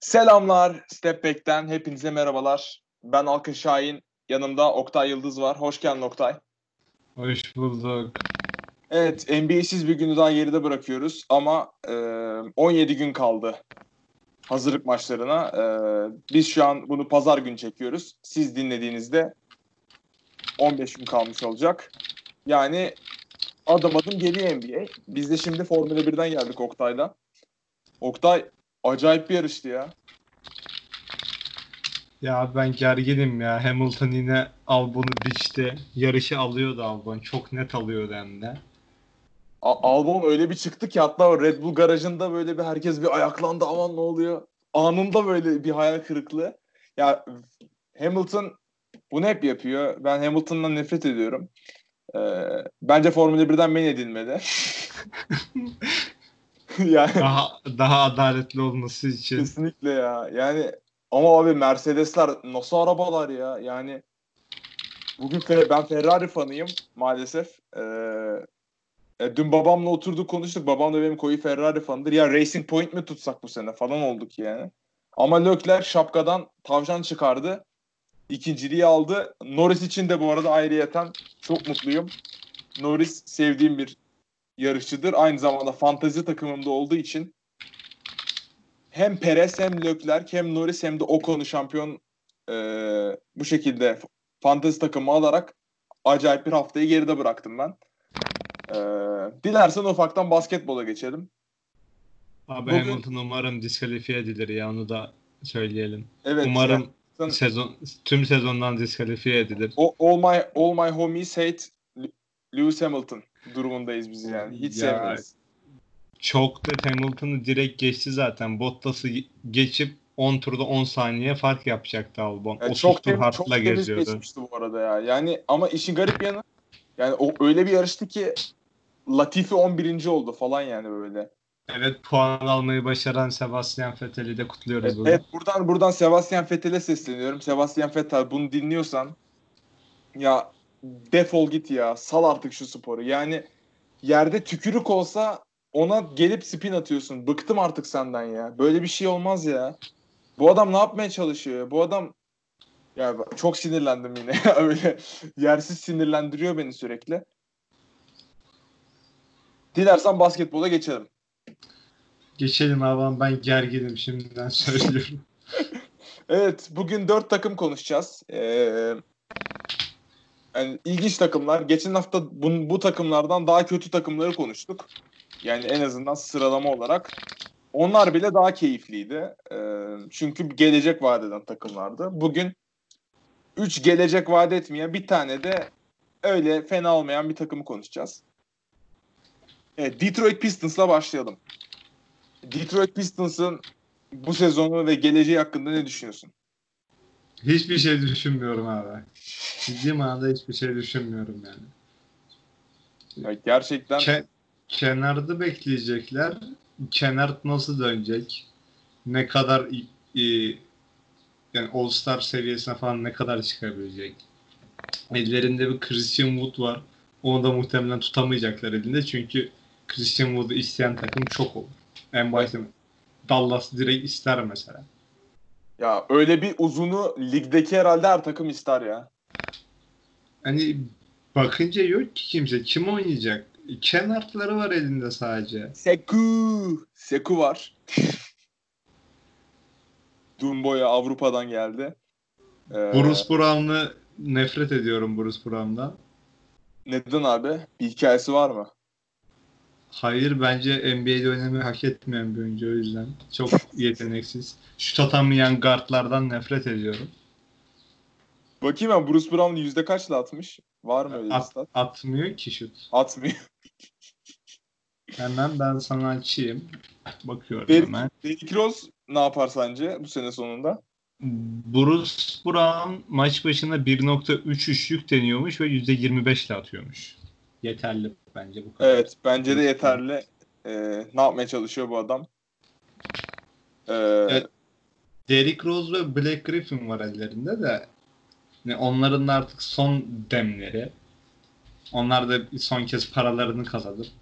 Selamlar Step Back'ten hepinize merhabalar. Ben Alkın Şahin, yanımda Oktay Yıldız var. Hoş geldin Oktay. Hoş bulduk. Evet, NBA'siz bir günü daha geride bırakıyoruz ama e, 17 gün kaldı hazırlık maçlarına. E, biz şu an bunu pazar günü çekiyoruz. Siz dinlediğinizde 15 gün kalmış olacak. Yani adım adım geliyor NBA. Biz de şimdi Formula 1'den geldik Oktay'la. Oktay acayip bir yarıştı ya. Ya ben gerginim ya. Hamilton yine Albon'u biçti. Yarışı alıyordu Albon. Çok net alıyordu hem de. A- Albon öyle bir çıktı ki hatta Red Bull garajında böyle bir herkes bir ayaklandı aman ne oluyor. Anında böyle bir hayal kırıklığı. Ya Hamilton bunu hep yapıyor. Ben Hamilton'dan nefret ediyorum. Ee, bence Formula 1'den men edilmeli. yani Daha daha adaletli olması için. kesinlikle ya. Yani ama abi Mercedesler nasıl arabalar ya? Yani bugün ben Ferrari fanıyım maalesef. Ee, e, dün babamla oturduk konuştuk. Babam da benim koyu Ferrari fanıdır. Ya Racing Point mi tutsak bu sene falan olduk yani. Ama Leclerc şapkadan tavşan çıkardı. İkinciliği aldı. Norris için de bu arada ayrıyeten çok mutluyum. Norris sevdiğim bir yarışçıdır. Aynı zamanda fantezi takımımda olduğu için hem Perez hem Leclerc hem Norris hem de Ocon'u şampiyon e, bu şekilde f- fantezi takımı alarak acayip bir haftayı geride bıraktım ben. E, dilersen ufaktan basketbola geçelim. Abi Bugün- Hamilton umarım diskalifiye edilir ya onu da söyleyelim. Evet. umarım yani sezon tüm sezondan diskalifiye edilir. o- all my all my homies hate Lewis Hamilton durumundayız biz yani. Hiç Ya, sevmiyoruz. Çok da Hamilton'ı direkt geçti zaten. Bottas'ı geçip 10 turda 10 saniye fark yapacaktı Albon. Yani 30 çok tur çok temiz geziyordu. geçmişti bu arada ya. Yani ama işin garip yanı yani o öyle bir yarıştı ki Latifi 11. oldu falan yani böyle. Evet puan almayı başaran Sebastian Vettel'i de kutluyoruz Evet, burada. evet, buradan buradan Sebastian Vettel'e sesleniyorum. Sebastian Vettel bunu dinliyorsan ya defol git ya. Sal artık şu sporu. Yani yerde tükürük olsa ona gelip spin atıyorsun. Bıktım artık senden ya. Böyle bir şey olmaz ya. Bu adam ne yapmaya çalışıyor? Bu adam ya çok sinirlendim yine. Öyle yersiz sinirlendiriyor beni sürekli. Dilersen basketbola geçelim. Geçelim abi ben gerginim şimdiden söylüyorum. Evet, bugün dört takım konuşacağız. Ee, yani ilginç takımlar. Geçen hafta bu, bu takımlardan daha kötü takımları konuştuk. Yani en azından sıralama olarak. Onlar bile daha keyifliydi. Ee, çünkü gelecek vaat eden takımlardı. Bugün 3 gelecek vaat etmeyen bir tane de öyle fena olmayan bir takımı konuşacağız. Evet, Detroit Pistons'la başlayalım. Detroit Pistons'ın bu sezonu ve geleceği hakkında ne düşünüyorsun? Hiçbir şey düşünmüyorum abi. Ciddi manada hiçbir şey düşünmüyorum yani. Ya gerçekten Ke- kenarda bekleyecekler. Kenar nasıl dönecek? Ne kadar i- yani All Star seviyesine falan ne kadar çıkabilecek? Ellerinde bir Christian Wood var. Onu da muhtemelen tutamayacaklar elinde çünkü Christian Wood'u isteyen takım çok olur. En başta Dallas direkt ister mesela. Ya öyle bir uzunu ligdeki herhalde her takım ister ya. Hani bakınca yok ki kimse. Kim oynayacak? Kenartları var elinde sadece. Seku. Seku var. Dumboya Avrupa'dan geldi. Ee, Bruce Brown'ı nefret ediyorum Bruce Brown'dan. Neden abi? Bir hikayesi var mı? Hayır bence NBA'de oynamayı hak etmeyen bir oyuncu o yüzden. Çok yeteneksiz. Şut atamayan guardlardan nefret ediyorum. Bakayım ben Bruce Brown yüzde kaçla atmış? Var mı öyle At, stat? atmıyor ki şut. Atmıyor. Hemen ben sana açayım. Bakıyorum Derrick, hemen. Derrick Rose ne yapar sence bu sene sonunda? Bruce Brown maç başına 1.3 üçlük deniyormuş ve %25 ile atıyormuş. Yeterli bence bu kadar. Evet bence de yeterli. Ee, ne yapmaya çalışıyor bu adam? Ee, Evet. Derrick Rose ve Black Griffin var ellerinde de yani onların da artık son demleri. Onlar da son kez paralarını kazanır.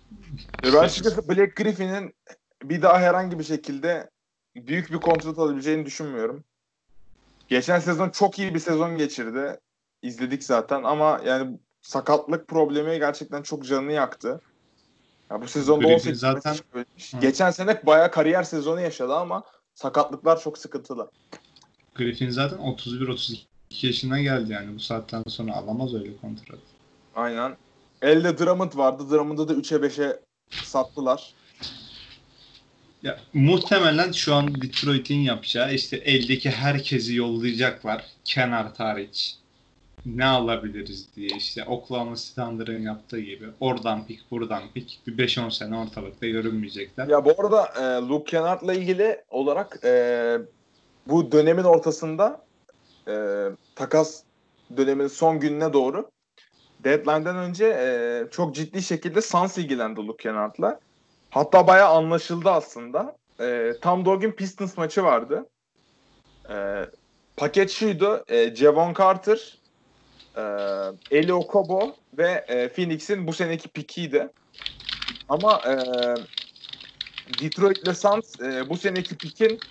Ve ben açıkçası Black Griffin'in bir daha herhangi bir şekilde büyük bir kontrat alabileceğini düşünmüyorum. Geçen sezon çok iyi bir sezon geçirdi. İzledik zaten ama yani sakatlık problemi gerçekten çok canını yaktı. Ya bu sezonda Griffin 18 zaten-. Geçen sene bayağı kariyer sezonu yaşadı ama sakatlıklar çok sıkıntılı. Griffin zaten 31-32 yaşına geldi yani. Bu saatten sonra alamaz öyle kontrat. Aynen. Elde Drummond vardı. Drummond'u da 3'e 5'e sattılar. Ya muhtemelen şu an Detroit'in yapacağı işte eldeki herkesi yollayacaklar. Kenar hariç. Ne alabiliriz diye işte Oklahoma Thunder'ın yaptığı gibi. Oradan pik buradan pik. Bir 5-10 sene ortalıkta görünmeyecekler. Ya bu arada e, Luke Kennard'la ilgili olarak e, bu dönemin ortasında e, takas döneminin son gününe doğru deadline'den önce e, çok ciddi şekilde Suns ilgilendi Luke Kennard'la. Hatta bayağı anlaşıldı aslında. E, tam da o gün Pistons maçı vardı. E, paket şuydu. E, Javon Carter, e, Eli Okobo ve e, Phoenix'in bu seneki pikiydi. Ama e, Detroit Suns e, bu seneki pikin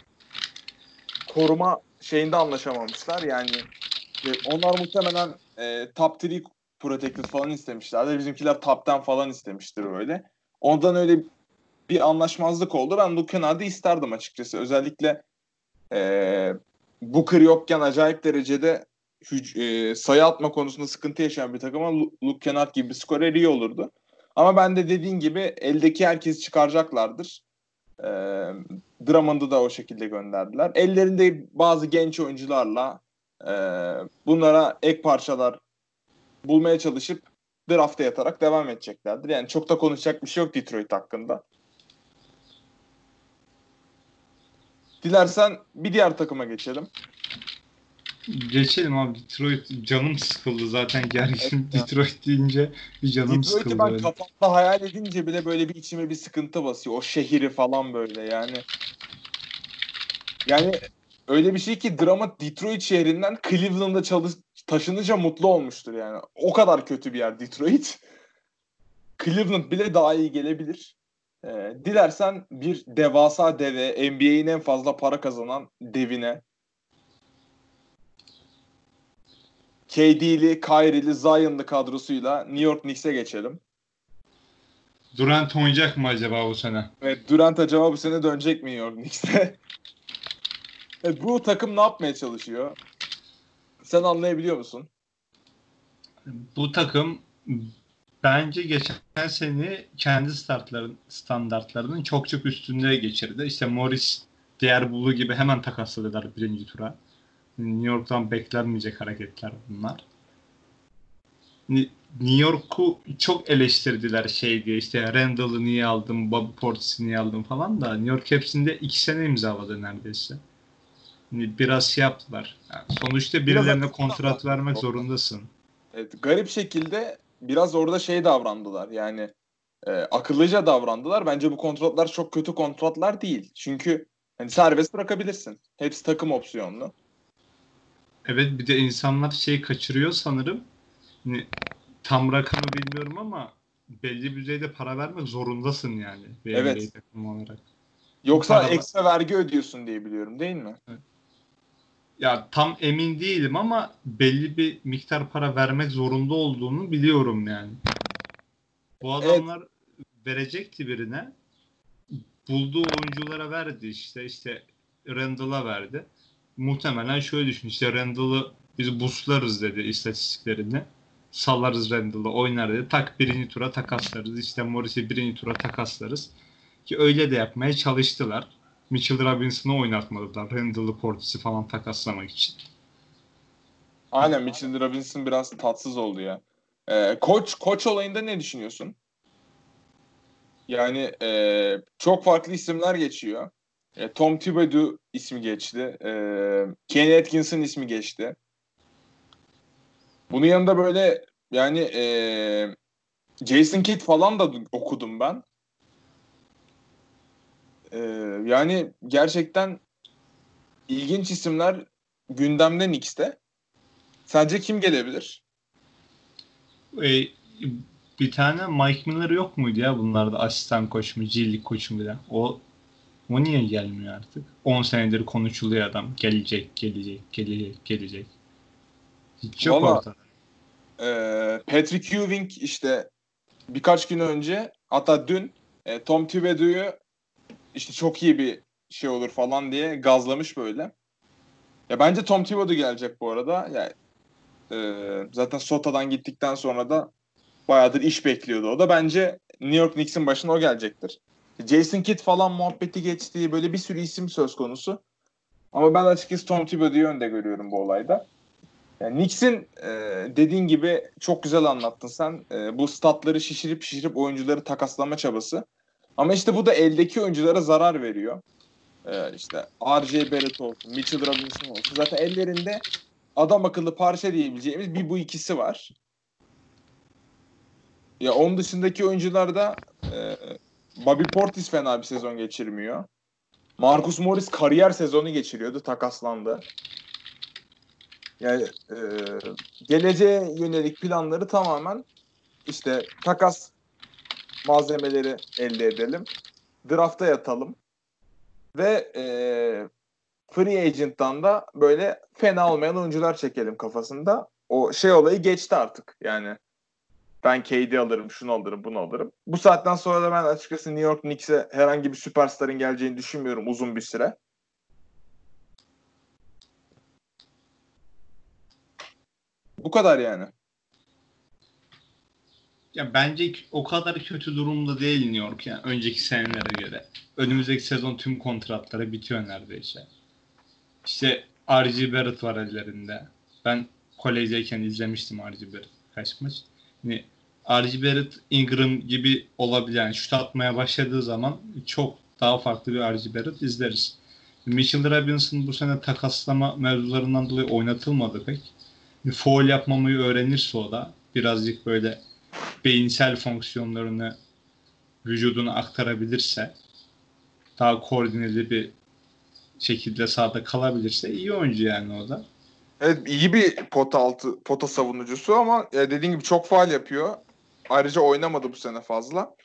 koruma şeyinde anlaşamamışlar. Yani e, onlar muhtemelen e, top 3 protected falan istemişlerdi. Bizimkiler top 10 falan istemiştir öyle. Ondan öyle bir anlaşmazlık oldu. Ben Luke Kennard'ı isterdim açıkçası. Özellikle e, Booker yokken acayip derecede e, sayı atma konusunda sıkıntı yaşayan bir takıma Lu- Luke Kennard gibi bir skorer iyi olurdu. Ama ben de dediğin gibi eldeki herkesi çıkaracaklardır. E, Drummond'u da o şekilde gönderdiler. Ellerinde bazı genç oyuncularla e, bunlara ek parçalar bulmaya çalışıp drafta yatarak devam edeceklerdir. Yani çok da konuşacak bir şey yok Detroit hakkında. Dilersen bir diğer takıma geçelim. Geçelim abi Detroit canım sıkıldı zaten gergin Evet. Detroit deyince bir canım Detroit'i sıkıldı. ben öyle. kafamda hayal edince bile böyle bir içime bir sıkıntı basıyor. O şehri falan böyle yani. Yani öyle bir şey ki drama Detroit şehrinden Cleveland'a çalış taşınınca mutlu olmuştur yani. O kadar kötü bir yer Detroit. Cleveland bile daha iyi gelebilir. Ee, dilersen bir devasa deve, NBA'in en fazla para kazanan devine KD'li, Kyrie'li, Zion'lı kadrosuyla New York Knicks'e geçelim. Durant oynayacak mı acaba bu sene? Evet, Durant acaba bu sene dönecek mi New York Knicks'e? evet, bu takım ne yapmaya çalışıyor? Sen anlayabiliyor musun? Bu takım bence geçen sene kendi startların standartlarının çok çok üstünde geçirdi. İşte Morris, diğer Bulu gibi hemen takasladılar birinci tura. New York'tan beklenmeyecek hareketler bunlar. New York'u çok eleştirdiler şey diye işte Randall'ı niye aldım, Bobby Portis'i niye aldım falan da New York hepsinde iki sene imzaladı neredeyse. Hani Biraz şey yaptılar. Yani sonuçta birilerine kontrat vermek zorundasın. Evet, garip şekilde biraz orada şey davrandılar. Yani e, akıllıca davrandılar. Bence bu kontratlar çok kötü kontratlar değil. Çünkü hani serbest bırakabilirsin. Hepsi takım opsiyonlu. Evet bir de insanlar şey kaçırıyor sanırım. Hani tam rakamı bilmiyorum ama belli bir düzeyde para vermek zorundasın yani. Bir Evet. NBA takımı olarak. Yoksa Paralar. ekstra vergi ödüyorsun diye biliyorum değil mi? Ya tam emin değilim ama belli bir miktar para vermek zorunda olduğunu biliyorum yani. Bu adamlar verecekti birine. Bulduğu oyunculara verdi işte işte Randall'a verdi. Muhtemelen şöyle düşün işte Randall'ı biz buslarız dedi istatistiklerini. Salarız Randall'ı oynar dedi. Tak birinci tura takaslarız. İşte Morris'i birinci tura takaslarız. Ki öyle de yapmaya çalıştılar. Mitchell Robinson'ı oynatmadılar. Randall'ı Portis'i falan takaslamak için. Aynen Mitchell Robinson biraz tatsız oldu ya. Ee, koç koç olayında ne düşünüyorsun? Yani e, çok farklı isimler geçiyor. E, Tom Thibodeau ismi geçti. E, Kenny Atkinson ismi geçti. Bunun yanında böyle yani e, Jason Kidd falan da okudum ben. E, yani gerçekten ilginç isimler gündemde Knicks'te. Sence kim gelebilir? E, bir tane Mike Miller yok muydu ya bunlarda asistan koç mu, League koçu mu bile? O O niye gelmiyor artık? 10 senedir konuşuluyor adam. Gelecek, gelecek, gelecek, gelecek. Hiç yok Valla- ortada. Ee, Patrick Ewing işte birkaç gün önce hatta dün e, Tom Thibodeau'yu işte çok iyi bir şey olur falan diye gazlamış böyle. Ya bence Tom Thibodeau gelecek bu arada. Yani e, zaten Sota'dan gittikten sonra da bayağıdır iş bekliyordu o da. Bence New York Knicks'in başına o gelecektir. Jason Kidd falan muhabbeti geçtiği böyle bir sürü isim söz konusu. Ama ben açıkçası Tom Thibodeau'yu önde görüyorum bu olayda. Yani Knicks'in e, dediğin gibi çok güzel anlattın sen. E, bu statları şişirip şişirip oyuncuları takaslama çabası. Ama işte bu da eldeki oyunculara zarar veriyor. E, işte R.J. Barrett olsun, Mitchell Robinson olsun. Zaten ellerinde adam akıllı parça diyebileceğimiz bir bu ikisi var. Ya onun dışındaki oyuncularda e, Bobby Portis fena bir sezon geçirmiyor. Marcus Morris kariyer sezonu geçiriyordu, takaslandı. Yani e, geleceğe yönelik planları tamamen işte takas malzemeleri elde edelim. Draft'a yatalım. Ve e, free agent'tan da böyle fena olmayan oyuncular çekelim kafasında. O şey olayı geçti artık. Yani ben KD alırım, şunu alırım, bunu alırım. Bu saatten sonra da ben açıkçası New York Knicks'e herhangi bir süperstarın geleceğini düşünmüyorum uzun bir süre. Bu kadar yani. Ya bence o kadar kötü durumda değil New York yani önceki senelere göre. Önümüzdeki sezon tüm kontratları bitiyor neredeyse. İşte R.G. Barrett var ellerinde. Ben kolejdeyken izlemiştim R.G. Barrett kaç maç. Hani R.G. Barrett, Ingram gibi olabilir. Yani şut atmaya başladığı zaman çok daha farklı bir R.G. Barrett izleriz. Mitchell Robinson bu sene takaslama mevzularından dolayı oynatılmadı pek. Foul yapmamayı öğrenirse o da birazcık böyle beyinsel fonksiyonlarını vücuduna aktarabilirse daha koordineli bir şekilde sahada kalabilirse iyi oyuncu yani o da. Evet iyi bir pota altı pota savunucusu ama ya dediğin gibi çok faal yapıyor. Ayrıca oynamadı bu sene fazla.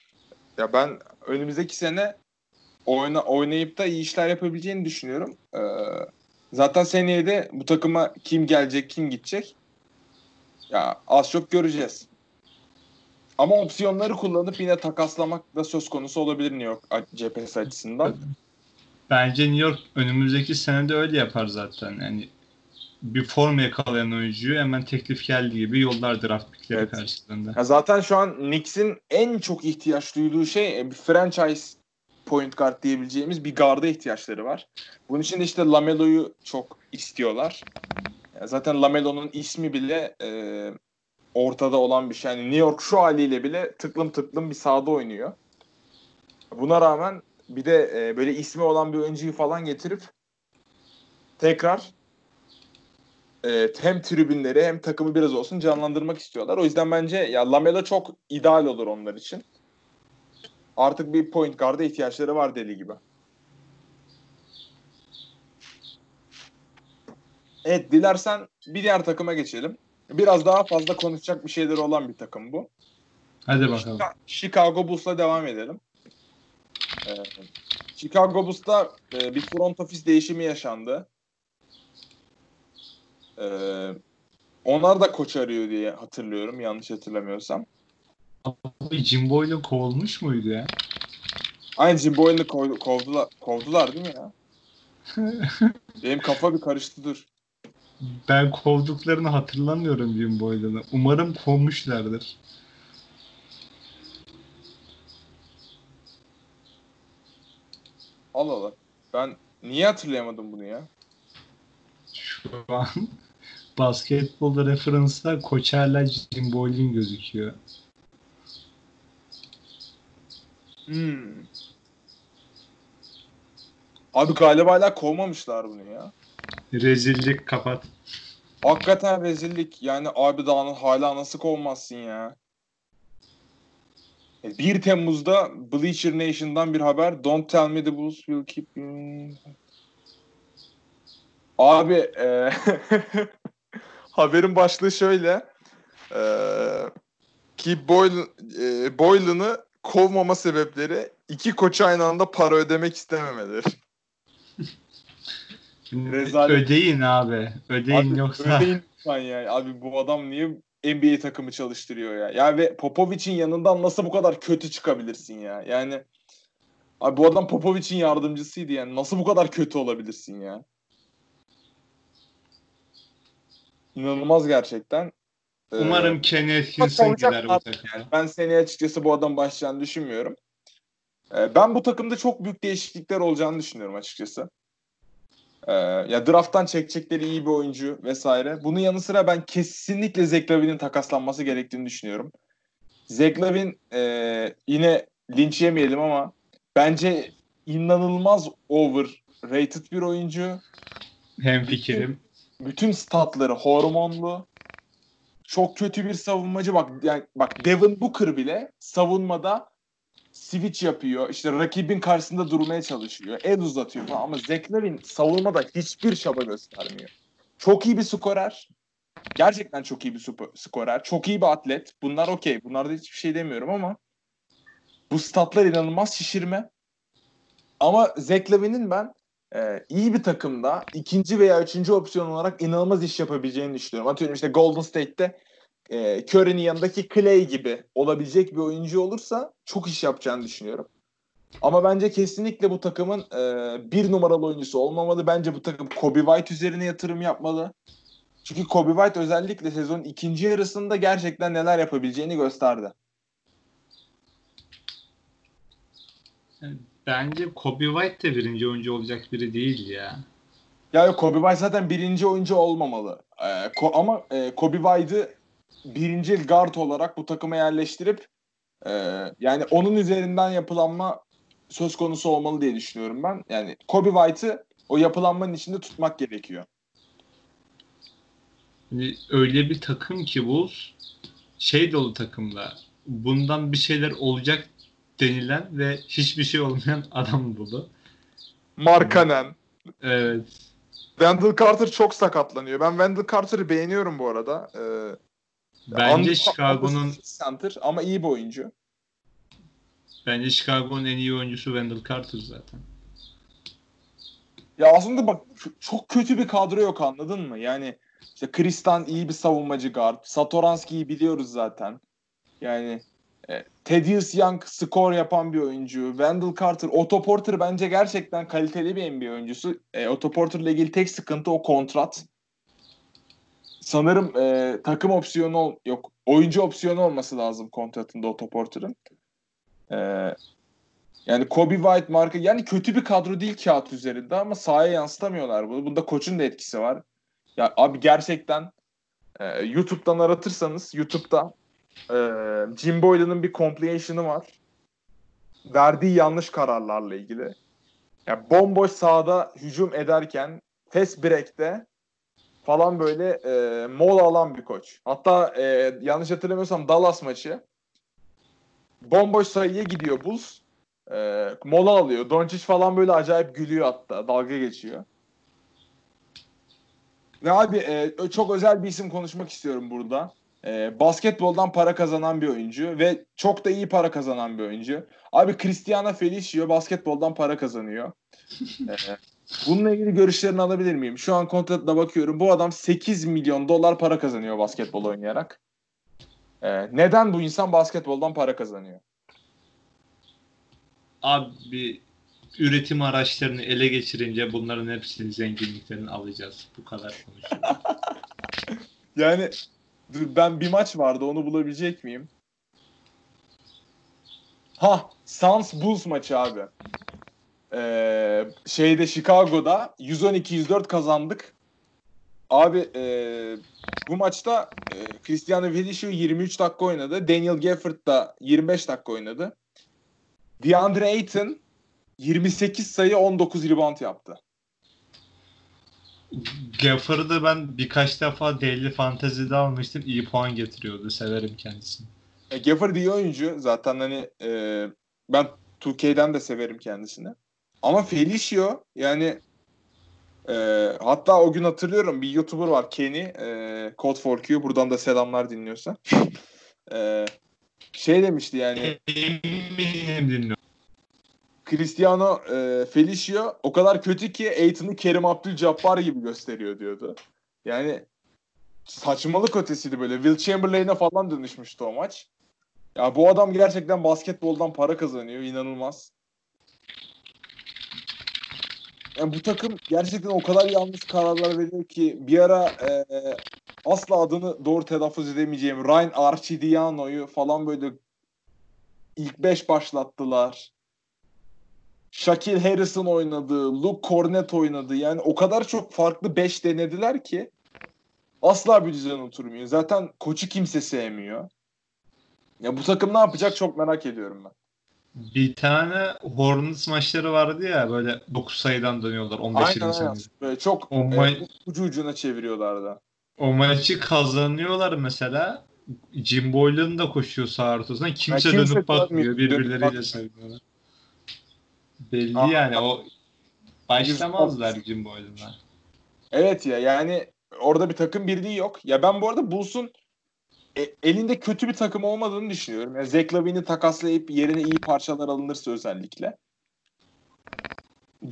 Ya ben önümüzdeki sene oyna, oynayıp da iyi işler yapabileceğini düşünüyorum. Ee, zaten seneye de bu takıma kim gelecek, kim gidecek ya az çok göreceğiz. Ama opsiyonları kullanıp yine takaslamak da söz konusu olabilir New York cephesi açısından. Bence New York önümüzdeki senede öyle yapar zaten. Yani bir form yakalayan oyuncuyu hemen teklif geldiği gibi yollar draft pickleri Evet. karşılığında. Ya zaten şu an Knicks'in en çok ihtiyaç duyduğu şey e, bir franchise point guard diyebileceğimiz bir garda ihtiyaçları var. Bunun için de işte Lamelo'yu çok istiyorlar. Ya zaten Lamelo'nun ismi bile e, ortada olan bir şey. Yani New York şu haliyle bile tıklım tıklım bir sahada oynuyor. Buna rağmen bir de e, böyle ismi olan bir oyuncuyu falan getirip tekrar e, hem tribünleri hem takımı biraz olsun canlandırmak istiyorlar. O yüzden bence ya Lamela çok ideal olur onlar için. Artık bir point guard'a ihtiyaçları var deli gibi. Evet dilersen bir diğer takıma geçelim. Biraz daha fazla konuşacak bir şeyleri olan bir takım bu. Hadi bakalım. Chica- Chicago Bulls'la devam edelim. Ee, Chicago Bulls'ta e, bir front office değişimi yaşandı. Ee, onlar da koç arıyor diye hatırlıyorum yanlış hatırlamıyorsam. Abi Jim Boyle kovulmuş muydu ya? Aynı Jim Boyle'ı kov- kovdular, kovdular değil mi ya? Benim kafa bir karıştı dur. Ben kovduklarını hatırlamıyorum Jim Boyle'ını. Umarım kovmuşlardır. Allah Allah. Ben niye hatırlayamadım bunu ya? Şu an basketbolda referansta Koçer'la Jim Boyle'in gözüküyor. Hmm. Abi galiba hala kovmamışlar bunu ya. Rezillik kapat. Hakikaten rezillik. Yani abi daha hala nasıl kovmazsın ya? E, 1 Temmuz'da Bleacher Nation'dan bir haber. Don't tell me the Bulls will keep you. Abi e, haberin başlığı şöyle. E, Keep Boylan, e, Boylan'ı kovmama sebepleri iki koça aynı anda para ödemek istememeleri. Rezalet. Ödeyin abi. Ödeyin Abi, yoksa. Ödeyin lütfen ya. Abi bu adam niye NBA takımı çalıştırıyor ya? Ya ve Popovic'in yanından nasıl bu kadar kötü çıkabilirsin ya? Yani abi bu adam Popovic'in yardımcısıydı yani. Nasıl bu kadar kötü olabilirsin ya? İnanılmaz gerçekten. Ee, Umarım Kenny Atkinson gider bu takıma. Ben seneye açıkçası bu adam başlayacağını düşünmüyorum. Ee, ben bu takımda çok büyük değişiklikler olacağını düşünüyorum açıkçası. Ee, ya drafttan çekecekleri iyi bir oyuncu vesaire. Bunun yanı sıra ben kesinlikle Zach Lavin'in takaslanması gerektiğini düşünüyorum. Zach Lavin e, yine linç yemeyelim ama bence inanılmaz overrated bir oyuncu. Hem fikrim. Bütün statları hormonlu. Çok kötü bir savunmacı. Bak yani bak Devin Booker bile savunmada switch yapıyor. İşte rakibin karşısında durmaya çalışıyor. El uzatıyor falan. Ama Zach Lavin savunmada hiçbir çaba göstermiyor. Çok iyi bir skorer. Gerçekten çok iyi bir skorer. Çok iyi bir atlet. Bunlar okey. Bunlarda hiçbir şey demiyorum ama bu statlar inanılmaz şişirme. Ama Zach Lavin'in ben e, iyi bir takımda ikinci veya üçüncü opsiyon olarak inanılmaz iş yapabileceğini düşünüyorum. Atıyorum işte Golden State'te e, Curry'nin yanındaki Clay gibi olabilecek bir oyuncu olursa çok iş yapacağını düşünüyorum. Ama bence kesinlikle bu takımın e, bir numaralı oyuncusu olmamalı. Bence bu takım Kobe White üzerine yatırım yapmalı. Çünkü Kobe White özellikle sezonun ikinci yarısında gerçekten neler yapabileceğini gösterdi. Bence Kobe White de birinci oyuncu olacak biri değil ya. Yani Kobe White zaten birinci oyuncu olmamalı. Ee, ko- ama e, Kobe White'ı birinci guard olarak bu takıma yerleştirip e, yani onun üzerinden yapılanma söz konusu olmalı diye düşünüyorum ben. Yani Kobe White'ı o yapılanmanın içinde tutmak gerekiyor. Hani öyle bir takım ki Bulls şey dolu takımda bundan bir şeyler olacak denilen ve hiçbir şey olmayan adam dolu. Markanen. Evet. Wendell Carter çok sakatlanıyor. Ben Wendell Carter'ı beğeniyorum bu arada. Ee, Bence un- Chicago'nun center ama iyi bir oyuncu. bence Chicago'nun en iyi oyuncusu Wendell Carter zaten. Ya aslında bak çok kötü bir kadro yok anladın mı? Yani işte Kristan iyi bir savunmacı guard. Satoranski'yi biliyoruz zaten. Yani Thaddeus Young skor yapan bir oyuncu. Wendell Carter, Otto Porter bence gerçekten kaliteli bir NBA oyuncusu. E, Otto Porter'la ilgili tek sıkıntı o kontrat. Sanırım e, takım opsiyonu ol- yok. Oyuncu opsiyonu olması lazım kontratında Otto Porter'ın. E, yani Kobe White marka yani kötü bir kadro değil kağıt üzerinde ama sahaya yansıtamıyorlar bunu. Bunda koçun da etkisi var. Ya abi gerçekten e, YouTube'dan aratırsanız YouTube'da e, Jim Boylan'ın bir compilation'ı var. Verdiği yanlış kararlarla ilgili. Ya bomboş sahada hücum ederken fast break'te falan böyle e, mola alan bir koç. Hatta e, yanlış hatırlamıyorsam Dallas maçı bomboş sayıya gidiyor Bulls. E, mola alıyor. Doncic falan böyle acayip gülüyor hatta. Dalga geçiyor. Ve abi e, çok özel bir isim konuşmak istiyorum burada. E, basketboldan para kazanan bir oyuncu ve çok da iyi para kazanan bir oyuncu. Abi Cristiano Felicio basketboldan para kazanıyor. E, bununla ilgili görüşlerini alabilir miyim? Şu an kontratına bakıyorum. Bu adam 8 milyon dolar para kazanıyor basketbol oynayarak. E, neden bu insan basketboldan para kazanıyor? Abi üretim araçlarını ele geçirince bunların hepsini zenginliklerini alacağız. Bu kadar konuşuyorum. Yani ben bir maç vardı onu bulabilecek miyim? Ha Suns Bulls maçı abi. Ee, şeyde Chicago'da 112-104 kazandık. Abi e, bu maçta e, Cristiano Felicio 23 dakika oynadı. Daniel Gafford da 25 dakika oynadı. DeAndre Ayton 28 sayı 19 rebound yaptı. Gafford'ı ben birkaç defa deli fantezide almıştım. İyi puan getiriyordu. Severim kendisini. E, Gafford iyi oyuncu. Zaten hani e, ben 2K'den de severim kendisini. Ama Felicio yani e, hatta o gün hatırlıyorum bir YouTuber var Kenny e, Code for Q. Buradan da selamlar dinliyorsa. e, şey demişti yani Eminim dinliyorum. Cristiano e, Felicio o kadar kötü ki Aiton'u Kerim Abdul-Jabbar gibi gösteriyor diyordu. Yani saçmalık ötesiydi böyle. Will Chamberlain'e falan dönüşmüştü o maç. Ya bu adam gerçekten basketboldan para kazanıyor. inanılmaz. Yani bu takım gerçekten o kadar yanlış kararlar veriyor ki bir ara e, asla adını doğru telaffuz edemeyeceğim Ryan Arcidiano'yu falan böyle ilk beş başlattılar. Shaquille Harrison oynadı, Luke Cornett oynadı. Yani o kadar çok farklı 5 denediler ki asla bir düzen oturmuyor. Zaten koçu kimse sevmiyor. Ya bu takım ne yapacak çok merak ediyorum ben. Bir tane Hornets maçları vardı ya böyle 9 sayıdan dönüyorlar 15-20 Aynen saniye. aynen. Böyle çok O e, ma- ucu ucuna çeviriyorlardı. O maçı kazanıyorlar mesela. Jim Boylan da koşuyor sağ ortasına. Kimse, kimse dönüp bakmıyor. Birbirleriyle bakmıyor. Belli Aa. yani o başlamazlar Jim Boylan'la. Evet ya yani orada bir takım birliği yok. Ya ben bu arada Bulls'un e, elinde kötü bir takım olmadığını düşünüyorum. Yani Zach Lavine'i takaslayıp yerine iyi parçalar alınırsa özellikle.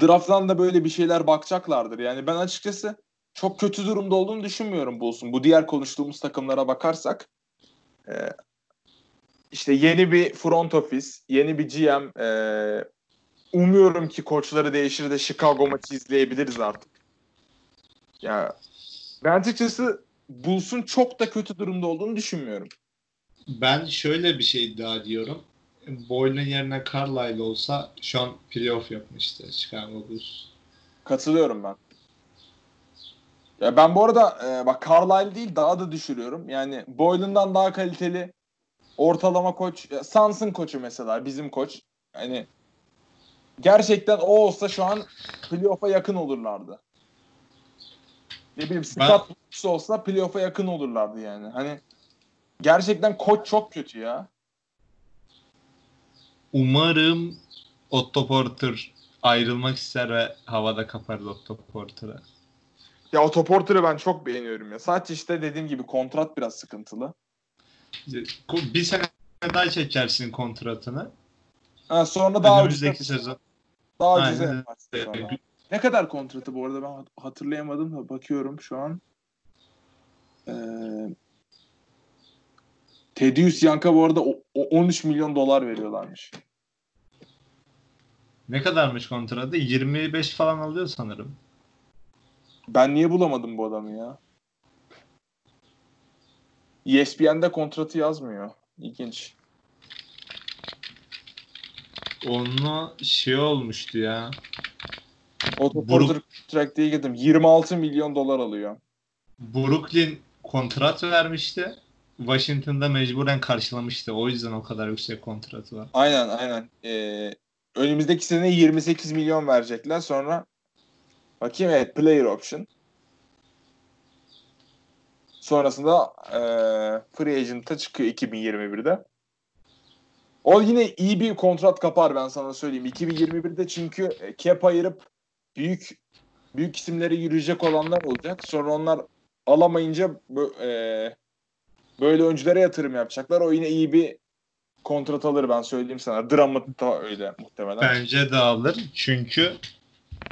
Draft'tan da böyle bir şeyler bakacaklardır. Yani ben açıkçası çok kötü durumda olduğunu düşünmüyorum Bulls'un. Bu diğer konuştuğumuz takımlara bakarsak e, işte yeni bir front office, yeni bir GM, e, umuyorum ki koçları değişir de Chicago maçı izleyebiliriz artık. Ya ben açıkçası Bulls'un çok da kötü durumda olduğunu düşünmüyorum. Ben şöyle bir şey iddia ediyorum. Boylan yerine Carlisle olsa şu an playoff yapmıştı Chicago Bulls. Katılıyorum ben. Ya ben bu arada e, bak Carlisle değil daha da düşürüyorum. Yani Boylan'dan daha kaliteli ortalama koç. Ya Suns'ın koçu mesela bizim koç. Yani gerçekten o olsa şu an playoff'a yakın olurlardı. Ne bileyim Scott Brooks olsa playoff'a yakın olurlardı yani. Hani gerçekten koç çok kötü ya. Umarım Otto Porter ayrılmak ister ve havada kapar Otto Porter'a. Ya Otto Porter'ı ben çok beğeniyorum ya. Sadece işte dediğim gibi kontrat biraz sıkıntılı. Bir sene daha çekersin kontratını. Ha, sonra daha Önümüzdeki sezon. Daha ucuza Aynen. yaparsın sonra. Ne kadar kontratı bu arada ben hat- hatırlayamadım da bakıyorum şu an. Ee, Tedious Young'a bu arada o- o 13 milyon dolar veriyorlarmış. Ne kadarmış kontratı? 25 falan alıyor sanırım. Ben niye bulamadım bu adamı ya? ESPN'de kontratı yazmıyor. İlginç. Onu şey olmuştu ya. Otto Brook- Porter track diye girdim. 26 milyon dolar alıyor. Brooklyn kontrat vermişti. Washington'da mecburen karşılamıştı. O yüzden o kadar yüksek kontratı var. Aynen aynen. Ee, önümüzdeki sene 28 milyon verecekler. Sonra bakayım evet player option. Sonrasında e, free agent'a çıkıyor 2021'de. O yine iyi bir kontrat kapar ben sana söyleyeyim. 2021'de çünkü e, cap ayırıp büyük büyük isimlere yürüyecek olanlar olacak. Sonra onlar alamayınca e, böyle oyunculara yatırım yapacaklar. O yine iyi bir kontrat alır ben söyleyeyim sana. Drummond da öyle muhtemelen. Bence de alır. Çünkü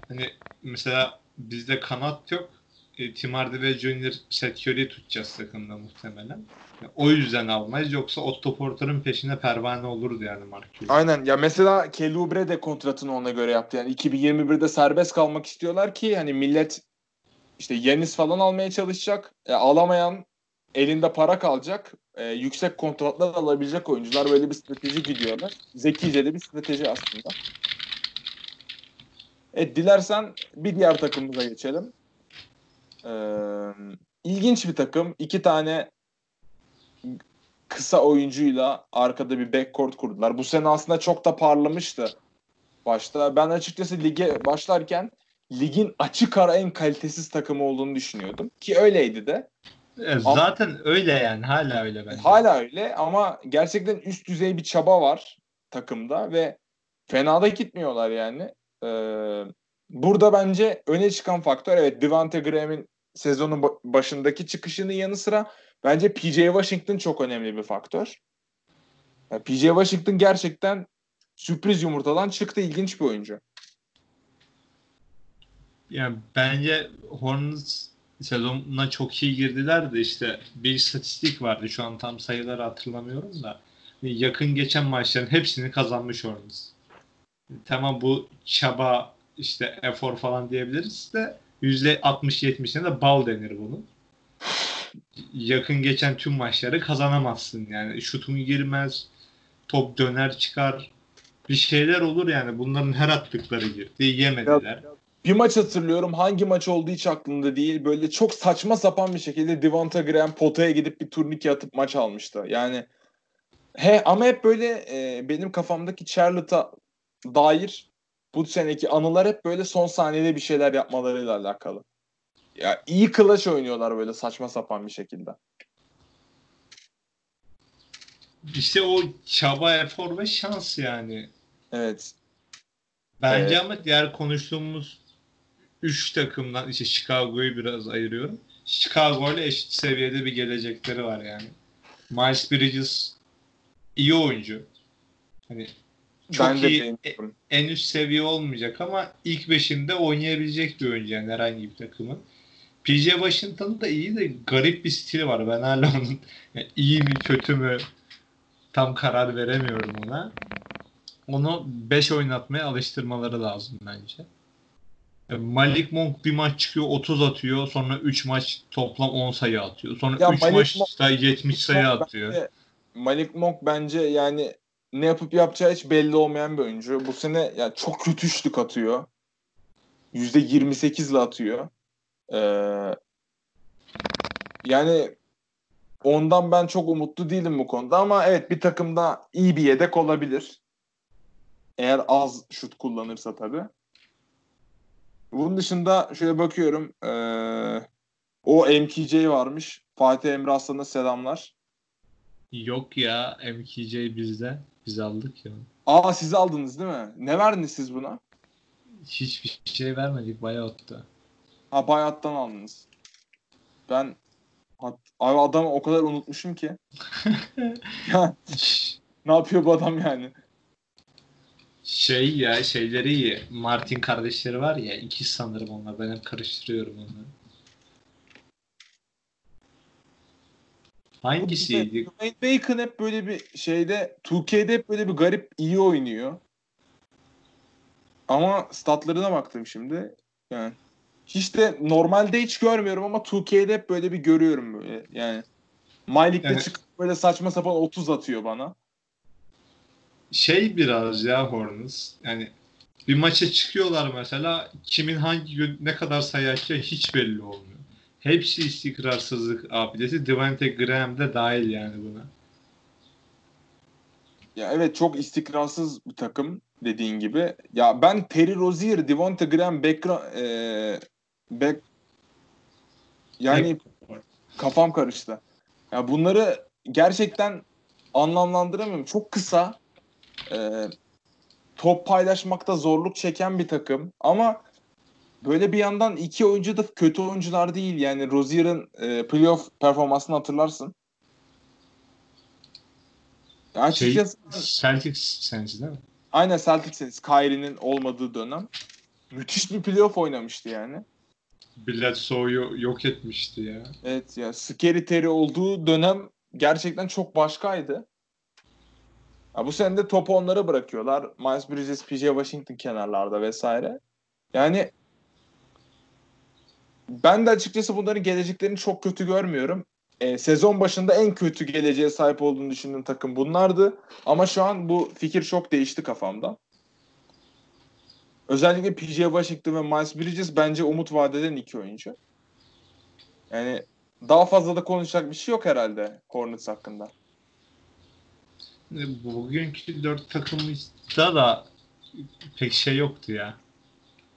hani mesela bizde kanat yok. E, Tim Hardaway Junior Curry'i tutacağız takımda muhtemelen. Yani o yüzden almayız. Yoksa Otto Porter'ın peşine pervane olurdu yani Cuban. Aynen ya mesela Kelly Oubre de kontratını ona göre yaptı. Yani 2021'de serbest kalmak istiyorlar ki hani millet işte Yanis falan almaya çalışacak. E, alamayan elinde para kalacak. E, yüksek kontratlar alabilecek oyuncular böyle bir strateji gidiyorlar. Zekice de bir strateji aslında. Evet dilersen bir diğer takımımıza geçelim. Ee, ilginç bir takım. İki tane kısa oyuncuyla arkada bir backcourt kurdular. Bu sene aslında çok da parlamıştı başta. Ben açıkçası lige başlarken ligin açık ara en kalitesiz takımı olduğunu düşünüyordum. Ki öyleydi de. E, zaten öyle yani. Hala öyle bence. Hala öyle ama gerçekten üst düzey bir çaba var takımda ve fena da gitmiyorlar yani. Ee, burada bence öne çıkan faktör evet Devante Graham'in sezonun ba- başındaki çıkışının yanı sıra bence PJ Washington çok önemli bir faktör. Yani PJ Washington gerçekten sürpriz yumurtadan çıktı. ilginç bir oyuncu. Yani bence Hornets sezonuna çok iyi girdiler de işte bir istatistik vardı şu an tam sayıları hatırlamıyorum da yakın geçen maçların hepsini kazanmış Hornets. Tamam bu çaba işte efor falan diyebiliriz de %60-70'ine de bal denir bunun. Yakın geçen tüm maçları kazanamazsın yani. Şutun girmez, top döner çıkar. Bir şeyler olur yani. Bunların her attıkları girdi. Yemediler. Ya, bir maç hatırlıyorum. Hangi maç olduğu hiç aklımda değil. Böyle çok saçma sapan bir şekilde Devonta Graham potaya gidip bir turnike atıp maç almıştı. Yani he ama hep böyle e, benim kafamdaki Charlotte'a dair bu seneki anılar hep böyle son saniyede bir şeyler yapmalarıyla alakalı. Ya iyi kılaç oynuyorlar böyle saçma sapan bir şekilde. İşte o çaba, efor ve şans yani. Evet. Bence evet. ama diğer konuştuğumuz 3 takımdan işte Chicago'yu biraz ayırıyorum. Chicago ile eşit seviyede bir gelecekleri var yani. Miles Bridges iyi oyuncu. Hani çok ben iyi e, en üst seviye olmayacak ama ilk beşinde oynayabilecek bir oyuncu yani herhangi bir takımın. PJ Washington'ın da iyi de garip bir stili var. Ben hala onun yani iyi mi kötü mü tam karar veremiyorum ona. Onu 5 oynatmaya alıştırmaları lazım bence. E, Malik Monk bir maç çıkıyor 30 atıyor. Sonra 3 maç toplam 10 sayı atıyor. Sonra 3 maçta 70 sayı atıyor. Bence, Malik Monk bence yani ne yapıp yapacağı hiç belli olmayan bir oyuncu. Bu sene yani çok kötü üçlük atıyor. %28 ile atıyor. Ee, yani ondan ben çok umutlu değilim bu konuda ama evet bir takımda iyi bir yedek olabilir. Eğer az şut kullanırsa tabii. Bunun dışında şöyle bakıyorum. Ee, o MKJ varmış. Fatih Emre Aslan'a selamlar. Yok ya MKJ bizde. Biz aldık ya. Aa siz aldınız değil mi? Ne verdiniz siz buna? Hiçbir şey vermedik buyout'ta. Ha buyout'tan aldınız. Ben abi adam o kadar unutmuşum ki. ya, ne yapıyor bu adam yani? Şey ya şeyleri iyi. Martin kardeşleri var ya iki sanırım onlar. Ben hep karıştırıyorum onları. Hangisiydi? Dwayne Bacon hep böyle bir şeyde 2K'de hep böyle bir garip iyi oynuyor. Ama statlarına baktım şimdi. Yani hiç de normalde hiç görmüyorum ama 2K'de hep böyle bir görüyorum böyle. Yani Mylik'te evet. çıkıp böyle saçma sapan 30 atıyor bana. Şey biraz ya Hornets. Yani bir maça çıkıyorlar mesela kimin hangi gün ne kadar sayı hiç belli olmuyor. Hepsi istikrarsızlık abidesi. Devante Graham de dahil yani buna. Ya evet çok istikrarsız bir takım dediğin gibi. Ya ben Terry Rozier, Devonte Graham, Bekra, e, Bek yani kafam karıştı. Ya bunları gerçekten anlamlandıramıyorum. Çok kısa e, top paylaşmakta zorluk çeken bir takım ama böyle bir yandan iki oyuncu da kötü oyuncular değil. Yani Rozier'ın e, playoff performansını hatırlarsın. Açıkçası, şey, Celtics senesi değil mi? Aynen Celtics senesi. Kyrie'nin olmadığı dönem. Müthiş bir playoff oynamıştı yani. Bledsoe'yu yok etmişti ya. Evet ya. Scary Terry olduğu dönem gerçekten çok başkaydı. Ya bu sene de topu onlara bırakıyorlar. Miles Bridges, PJ Washington kenarlarda vesaire. Yani ben de açıkçası bunların geleceklerini çok kötü görmüyorum. E, sezon başında en kötü geleceğe sahip olduğunu düşündüğüm takım bunlardı. Ama şu an bu fikir çok değişti kafamda. Özellikle PJ Washington ve Miles Bridges bence umut vadeden iki oyuncu. Yani daha fazla da konuşacak bir şey yok herhalde Hornets hakkında. Bugünkü dört takımda da pek şey yoktu ya.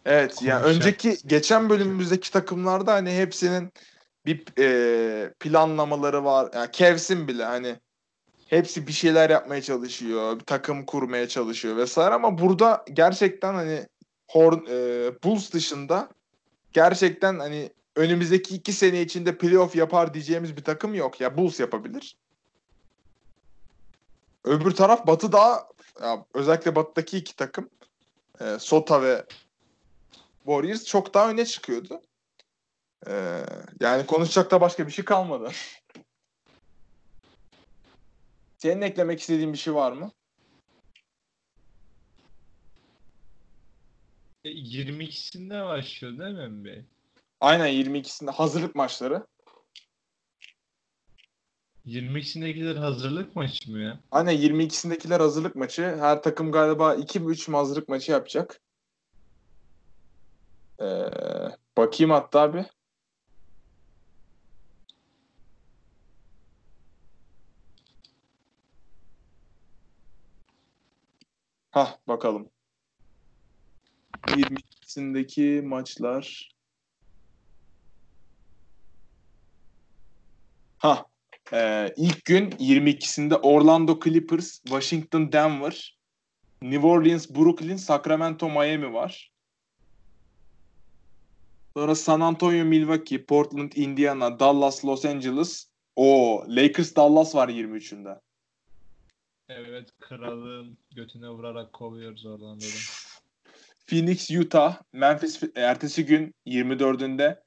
Evet yani önceki geçen bölümümüzdeki takımlarda hani hepsinin bir e, planlamaları var. Yani Kevsin bile hani hepsi bir şeyler yapmaya çalışıyor, bir takım kurmaya çalışıyor vesaire ama burada gerçekten hani Horn, e, Bulls dışında gerçekten hani önümüzdeki iki sene içinde playoff yapar diyeceğimiz bir takım yok. Ya Bulls yapabilir. öbür taraf Batı daha ya özellikle Batı'daki iki takım e, Sota ve Warriors çok daha öne çıkıyordu. E, yani konuşacak da başka bir şey kalmadı. Senin eklemek istediğin bir şey var mı? E, 22'sinde başlıyor değil mi NBA? Aynen 22'sinde hazırlık maçları. 22'sindekiler hazırlık maçı mı ya? Aynen 22'sindekiler hazırlık maçı. Her takım galiba 2 mi 3 mü hazırlık maçı yapacak. Ee, bakayım hatta bir. Hah bakalım. 22'sindeki maçlar. Ha, ee, ilk gün 22'sinde Orlando Clippers, Washington Denver, New Orleans Brooklyn, Sacramento Miami var. Sonra San Antonio Milwaukee, Portland Indiana, Dallas Los Angeles. O Lakers Dallas var 23'ünde. Evet kralın götüne vurarak kovuyoruz oradan dedim. Phoenix Utah, Memphis ertesi gün 24'ünde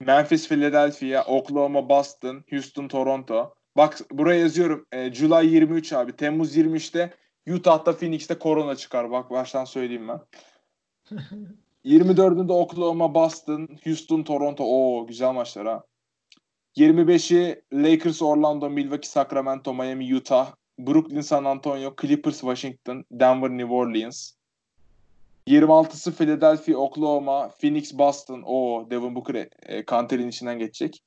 Memphis Philadelphia, Oklahoma Boston, Houston Toronto. Bak buraya yazıyorum. E, July 23 abi. Temmuz 23'te Utah'ta Phoenix'te korona çıkar. Bak baştan söyleyeyim ben. 24'ünde Oklahoma Boston, Houston Toronto. Oo güzel maçlar ha. 25'i Lakers Orlando, Milwaukee Sacramento, Miami Utah, Brooklyn San Antonio, Clippers Washington, Denver New Orleans. 26'sı Philadelphia, Oklahoma, Phoenix, Boston. O Devin Booker e, Kanter'in içinden geçecek.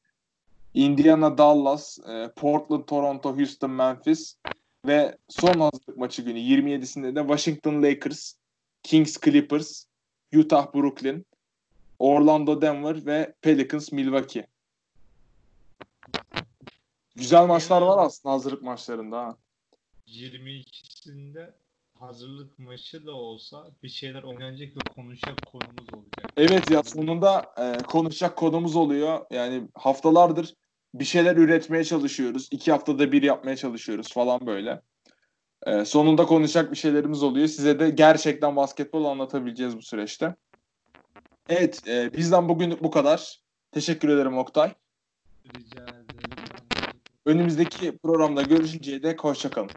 Indiana, Dallas, e, Portland, Toronto, Houston, Memphis ve son hazırlık maçı günü 27'sinde de Washington Lakers, Kings, Clippers, Utah, Brooklyn, Orlando, Denver ve Pelicans, Milwaukee. Güzel maçlar var aslında hazırlık maçlarında. Ha. 22'sinde hazırlık maçı da olsa bir şeyler oynanacak ve konuşacak konumuz olacak. Evet ya sonunda e, konuşacak konumuz oluyor. Yani haftalardır bir şeyler üretmeye çalışıyoruz. İki haftada bir yapmaya çalışıyoruz falan böyle. E, sonunda konuşacak bir şeylerimiz oluyor. Size de gerçekten basketbol anlatabileceğiz bu süreçte. Evet e, bizden bugün bu kadar. Teşekkür ederim Oktay. Rica ederim. Önümüzdeki programda görüşünceye dek hoşçakalın.